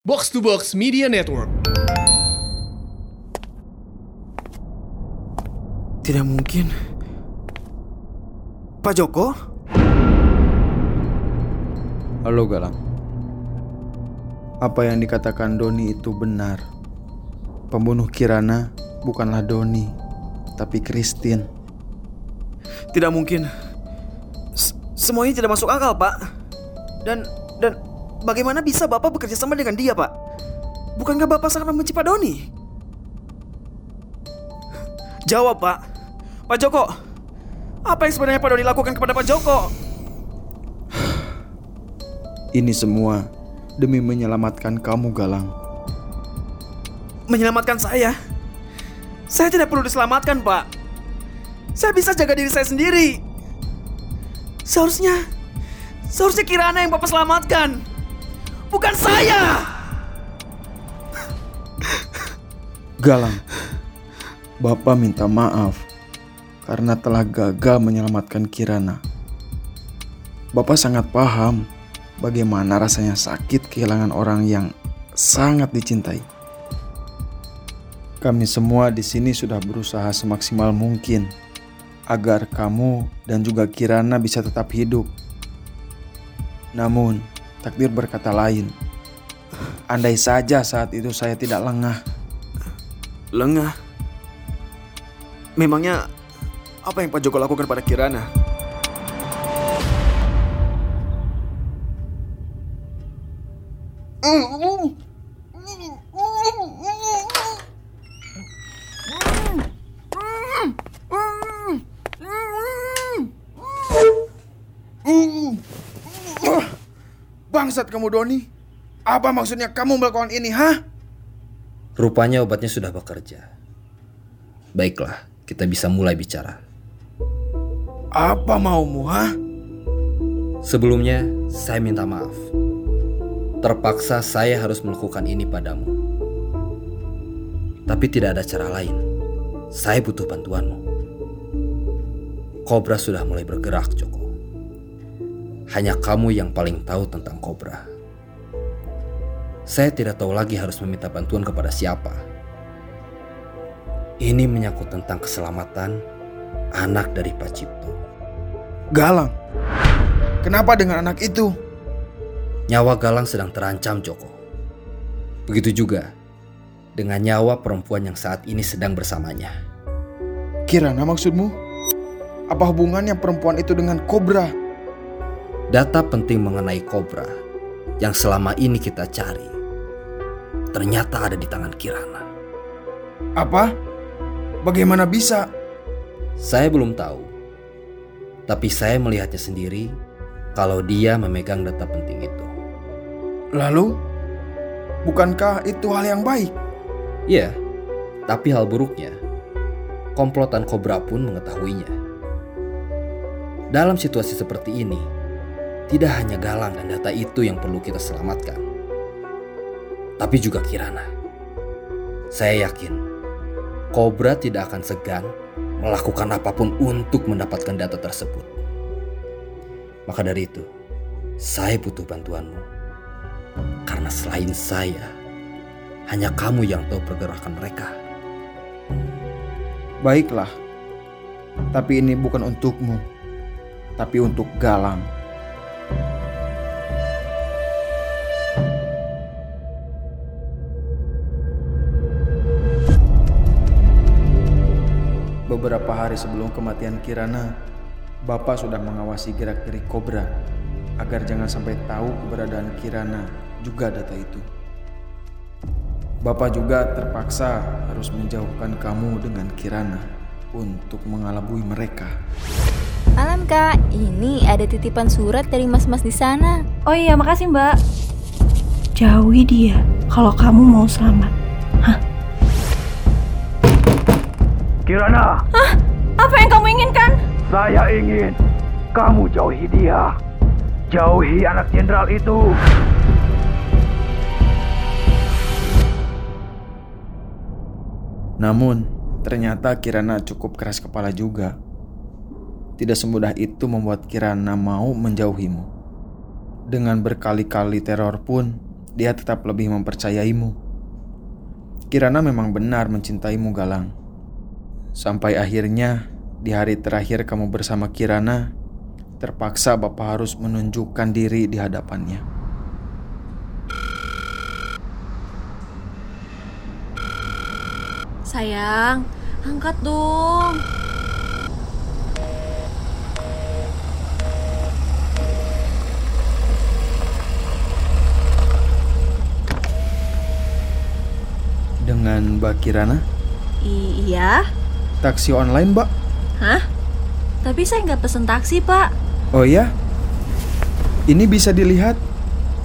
Box to Box Media Network. Tidak mungkin. Pak Joko? Halo Galang. Apa yang dikatakan Doni itu benar. Pembunuh Kirana bukanlah Doni, tapi Christine. Tidak mungkin. S- semuanya tidak masuk akal, Pak. Dan dan bagaimana bisa Bapak bekerja sama dengan dia, Pak? Bukankah Bapak sangat membenci Pak Doni? Jawab, Pak. Pak Joko. Apa yang sebenarnya Pak Doni lakukan kepada Pak Joko? Ini semua demi menyelamatkan kamu Galang. Menyelamatkan saya? Saya tidak perlu diselamatkan, Pak. Saya bisa jaga diri saya sendiri. Seharusnya seharusnya Kirana yang Bapak selamatkan. Bukan saya. Galang, Bapak minta maaf karena telah gagal menyelamatkan Kirana. Bapak sangat paham bagaimana rasanya sakit kehilangan orang yang sangat dicintai. Kami semua di sini sudah berusaha semaksimal mungkin agar kamu dan juga Kirana bisa tetap hidup. Namun, takdir berkata lain. Andai saja saat itu saya tidak lengah, Lengah. Memangnya apa yang Pak Joko lakukan pada Kirana? Bangsat kamu Doni. Apa maksudnya kamu melakukan ini, hah? Rupanya obatnya sudah bekerja. Baiklah, kita bisa mulai bicara. Apa maumu, hah? Sebelumnya, saya minta maaf. Terpaksa saya harus melakukan ini padamu. Tapi tidak ada cara lain. Saya butuh bantuanmu. Kobra sudah mulai bergerak, Joko. Hanya kamu yang paling tahu tentang kobra. Saya tidak tahu lagi harus meminta bantuan kepada siapa. Ini menyangkut tentang keselamatan anak dari Pak Cipto. Galang. Kenapa dengan anak itu? Nyawa Galang sedang terancam, Joko. Begitu juga dengan nyawa perempuan yang saat ini sedang bersamanya. Kirana maksudmu? Apa hubungannya perempuan itu dengan kobra? Data penting mengenai Kobra yang selama ini kita cari ternyata ada di tangan Kirana. Apa? Bagaimana bisa? Saya belum tahu, tapi saya melihatnya sendiri kalau dia memegang data penting itu. Lalu, bukankah itu hal yang baik? Iya, tapi hal buruknya, komplotan Kobra pun mengetahuinya. Dalam situasi seperti ini, tidak hanya Galang dan data itu yang perlu kita selamatkan, tapi juga Kirana. Saya yakin Kobra tidak akan segan melakukan apa pun untuk mendapatkan data tersebut. Maka dari itu, saya butuh bantuanmu. Karena selain saya, hanya kamu yang tahu pergerakan mereka. Baiklah. Tapi ini bukan untukmu, tapi untuk Galang. Hari sebelum kematian Kirana, Bapak sudah mengawasi gerak-gerik Kobra agar jangan sampai tahu keberadaan Kirana juga data itu. Bapak juga terpaksa harus menjauhkan kamu dengan Kirana untuk mengalabui mereka. Malam kak, ini ada titipan surat dari mas-mas di sana. Oh iya, makasih mbak. Jauhi dia kalau kamu mau selamat. Kirana, Apa yang kamu inginkan? saya ingin kamu jauhi dia. Jauhi anak jenderal itu. Namun, ternyata Kirana cukup keras kepala juga. Tidak semudah itu membuat Kirana mau menjauhimu. Dengan berkali-kali teror pun, dia tetap lebih mempercayaimu. Kirana memang benar mencintaimu, Galang. Sampai akhirnya di hari terakhir kamu bersama Kirana, terpaksa Bapak harus menunjukkan diri di hadapannya. Sayang, angkat dong. Dengan Mbak Kirana, Iya. taksi online, Mbak. Hah? Tapi saya nggak pesen taksi, Pak. Oh iya? Ini bisa dilihat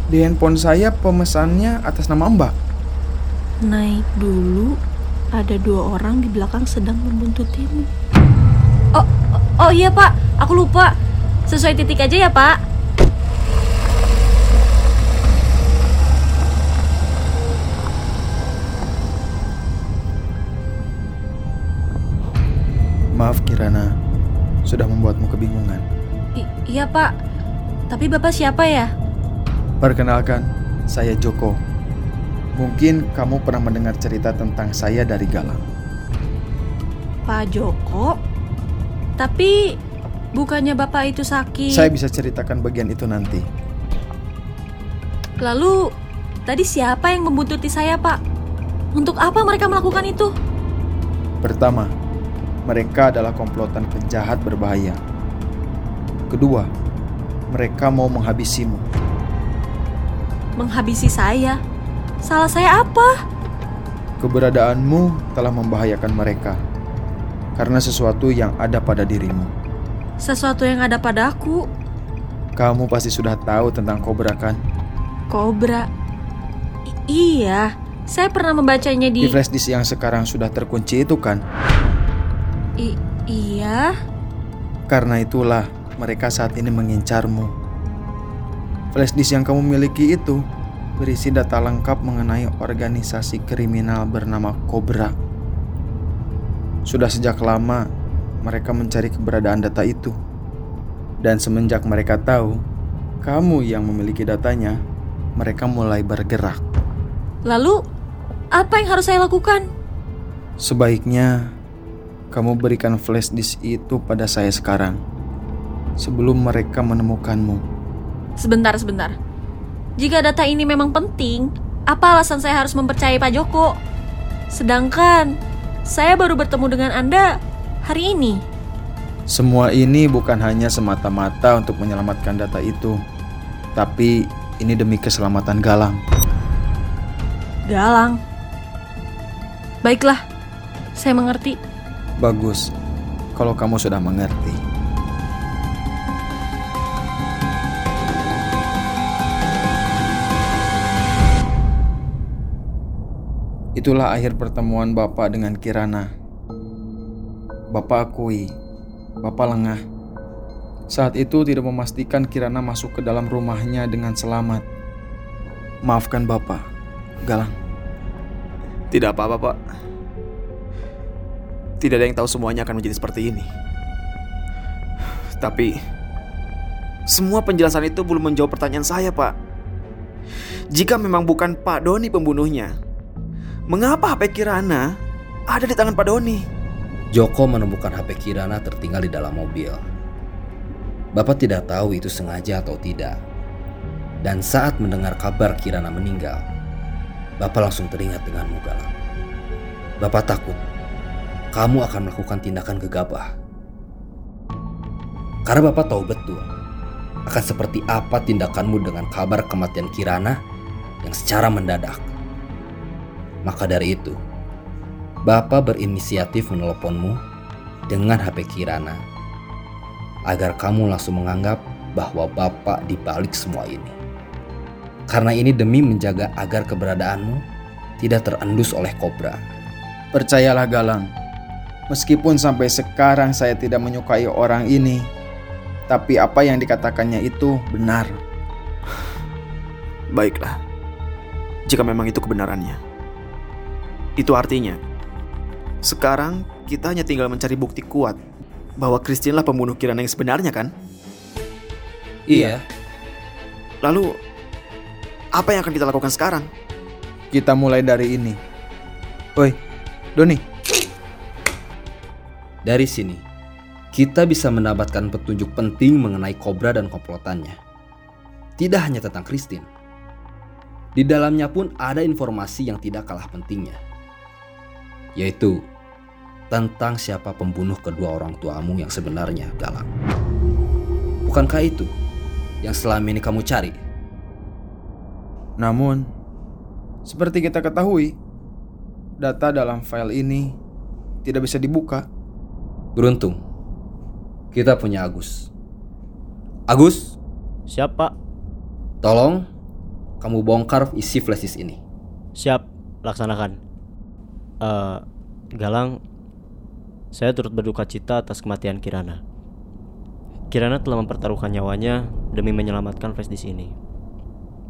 di handphone saya pemesannya atas nama Mbak. Naik dulu. Ada dua orang di belakang sedang membuntutimu. Oh, oh, oh iya, Pak. Aku lupa. Sesuai titik aja ya, Pak. Maaf Kirana, sudah membuatmu kebingungan. I- iya, Pak. Tapi Bapak siapa ya? Perkenalkan, saya Joko. Mungkin kamu pernah mendengar cerita tentang saya dari Galang. Pak Joko. Tapi bukannya Bapak itu sakit. Saya bisa ceritakan bagian itu nanti. Lalu, tadi siapa yang membuntuti saya, Pak? Untuk apa mereka melakukan itu? Pertama, mereka adalah komplotan penjahat berbahaya. Kedua, mereka mau menghabisimu. Menghabisi saya. Salah saya apa? Keberadaanmu telah membahayakan mereka karena sesuatu yang ada pada dirimu. Sesuatu yang ada padaku. Kamu pasti sudah tahu tentang kobra kan? Kobra. I- iya, saya pernah membacanya Di di... flash disk yang sekarang sudah terkunci itu kan? I- iya. Karena itulah mereka saat ini mengincarmu. Flash disk yang kamu miliki itu berisi data lengkap mengenai organisasi kriminal bernama Cobra. Sudah sejak lama mereka mencari keberadaan data itu. Dan semenjak mereka tahu kamu yang memiliki datanya, mereka mulai bergerak. Lalu, apa yang harus saya lakukan? Sebaiknya kamu berikan flash disk itu pada saya sekarang sebelum mereka menemukanmu. Sebentar, sebentar. Jika data ini memang penting, apa alasan saya harus mempercayai Pak Joko? Sedangkan saya baru bertemu dengan Anda hari ini. Semua ini bukan hanya semata-mata untuk menyelamatkan data itu, tapi ini demi keselamatan Galang. Galang. Baiklah, saya mengerti. Bagus kalau kamu sudah mengerti. Itulah akhir pertemuan Bapak dengan Kirana. Bapak akui, Bapak lengah. Saat itu tidak memastikan Kirana masuk ke dalam rumahnya dengan selamat. Maafkan Bapak, Galang. Tidak apa-apa, Pak. Tidak ada yang tahu semuanya akan menjadi seperti ini. Tapi semua penjelasan itu belum menjawab pertanyaan saya, Pak. Jika memang bukan Pak Doni pembunuhnya, mengapa HP Kirana ada di tangan Pak Doni? Joko menemukan HP Kirana tertinggal di dalam mobil. Bapak tidak tahu itu sengaja atau tidak. Dan saat mendengar kabar Kirana meninggal, Bapak langsung teringat denganmu Galang. Bapak takut kamu akan melakukan tindakan gegabah. Karena Bapak tahu betul akan seperti apa tindakanmu dengan kabar kematian Kirana yang secara mendadak. Maka dari itu, Bapak berinisiatif meneleponmu dengan HP Kirana agar kamu langsung menganggap bahwa Bapak dibalik semua ini. Karena ini demi menjaga agar keberadaanmu tidak terendus oleh kobra. Percayalah Galang, meskipun sampai sekarang saya tidak menyukai orang ini, tapi apa yang dikatakannya itu benar. Baiklah. Jika memang itu kebenarannya. Itu artinya sekarang kita hanya tinggal mencari bukti kuat bahwa Christine lah pembunuh Kirana yang sebenarnya kan? Iya, Lalu Apa yang akan kita lakukan sekarang? Kita mulai dari ini. Woi, Doni, Dari sini, kita bisa mendapatkan petunjuk penting mengenai kobra dan komplotannya. Tidak hanya tentang Christine. Di dalamnya pun ada informasi yang tidak kalah pentingnya. Yaitu tentang siapa pembunuh kedua orang tuamu yang sebenarnya, Galang. Bukankah itu yang selama ini kamu cari? Namun, seperti kita ketahui, data dalam file ini tidak bisa dibuka. Beruntung, kita punya Agus. Agus, Siap, Pak. tolong kamu bongkar isi flash disk ini. Siap, laksanakan. Eh, Galang, saya turut berduka cita atas kematian Kirana. Kirana telah mempertaruhkan nyawanya demi menyelamatkan flash disk ini.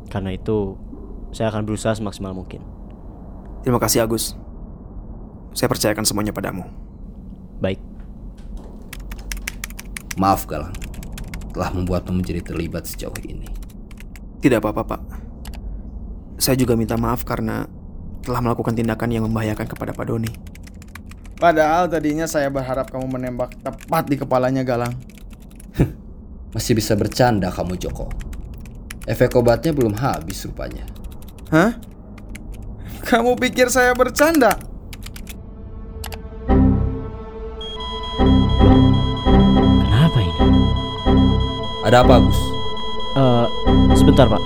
Karena itu, saya akan berusaha semaksimal mungkin. Terima kasih Agus. Saya percayakan semuanya padamu. Baik, Maaf Galang, telah membuatmu menjadi terlibat sejauh ini. Tidak apa-apa, Pak. Saya juga minta maaf karena telah melakukan tindakan yang membahayakan kepada Pak Doni. Padahal tadinya saya berharap kamu menembak tepat di kepalanya Galang. Masih bisa bercanda kamu Joko. Efek obatnya belum habis rupanya. Hah? Kamu pikir saya bercanda? Ada apa Agus? Eh, sebentar, Pak.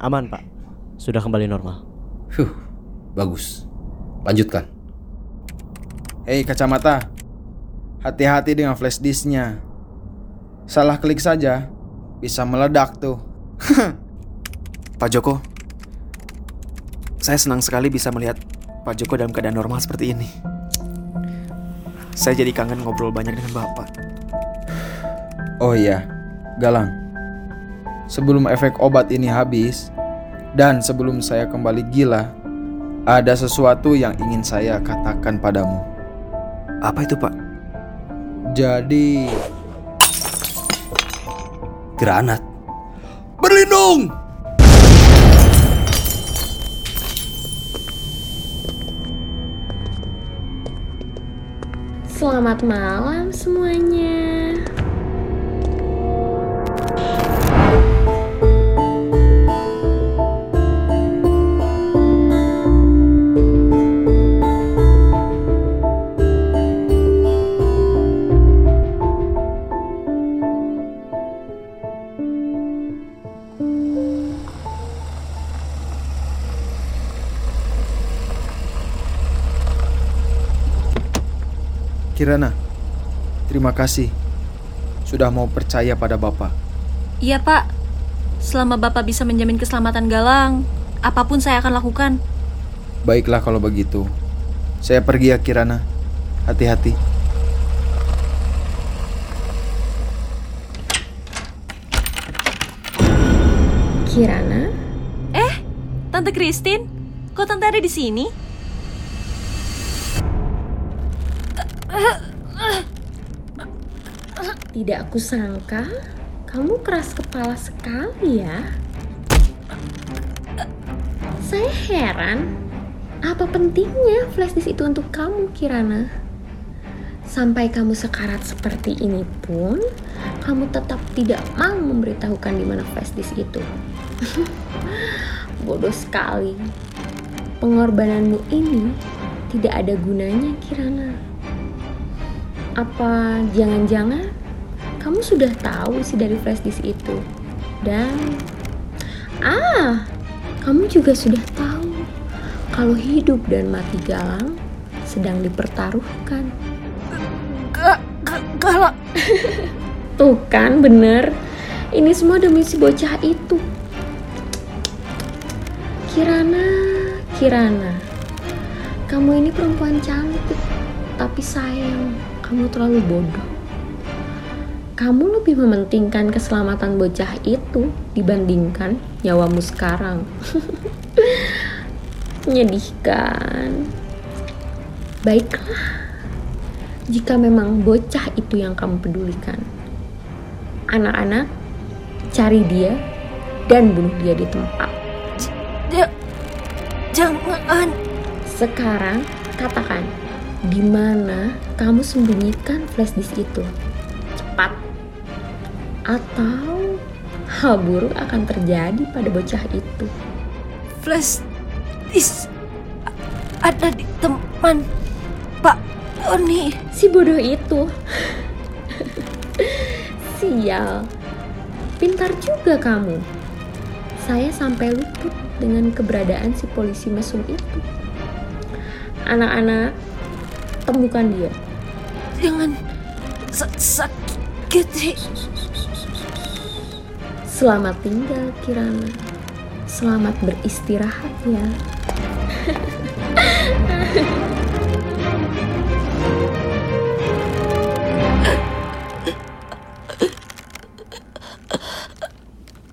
Nah, Aman, Pak. Sudah kembali normal. Huh, bagus. Lanjutkan. Hei kacamata, hati-hati dengan flash disknya. Salah klik saja, bisa meledak tuh. Pak Joko, saya senang sekali bisa melihat Pak Joko dalam keadaan normal seperti ini. Saya jadi kangen ngobrol banyak dengan Bapak. Oh iya, Galang. Sebelum efek obat ini habis dan sebelum saya kembali gila, ada sesuatu yang ingin saya katakan padamu. Apa itu, Pak? Jadi, Granat. Berlindung! Selamat malam semuanya. Kirana, terima kasih sudah mau percaya pada Bapak. Iya pak, selama bapak bisa menjamin keselamatan Galang, apa pun saya akan lakukan. Baiklah kalau begitu. Saya pergi ya Kirana. Hati-hati. Kirana, Eh, Tante Christine, kok Tante ada di sini? Tidak aku sangka kamu keras kepala sekali ya. Saya heran, apa pentingnya flash disk itu untuk kamu, Kirana? Sampai kamu sekarat seperti ini pun, kamu tetap tidak mau memberitahukan di mana flash disk itu. Bodoh sekali. Pengorbananmu ini tidak ada gunanya, Kirana. Apa jangan-jangan kamu sudah tahu isi dari flash disk itu? Dan ah, kamu juga sudah tahu kalau hidup dan mati Galang sedang dipertaruhkan. Galang. Tuh kan bener Ini semua demi si bocah itu Kirana Kirana Kamu ini perempuan cantik Tapi sayang Kamu terlalu bodoh kamu lebih mementingkan keselamatan bocah itu dibandingkan nyawamu sekarang. Menyedihkan. Baiklah, jika memang bocah itu yang kamu pedulikan. Anak-anak, cari dia dan bunuh dia di tempat. Ja- jangan. Sekarang katakan, di mana kamu sembunyikan flash disk itu? Cepat. Atau hal buruk akan terjadi pada bocah itu. Flash disk ada di teman Pak Tony. Si bodoh itu. Sial. Pintar juga kamu. Saya sampai luput dengan keberadaan si polisi mesum itu. Anak-anak, temukan dia. Jangan sa- sakiti. Selamat tinggal Kirana. Selamat beristirahat ya.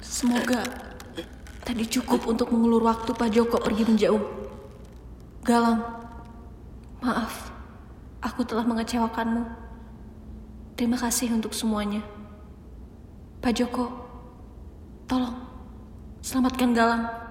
Semoga tadi cukup untuk mengulur waktu Pak Joko pergi menjauh. Galang, maaf, aku telah mengecewakanmu. Terima kasih untuk semuanya. Pak Joko, tolong selamatkan Galang.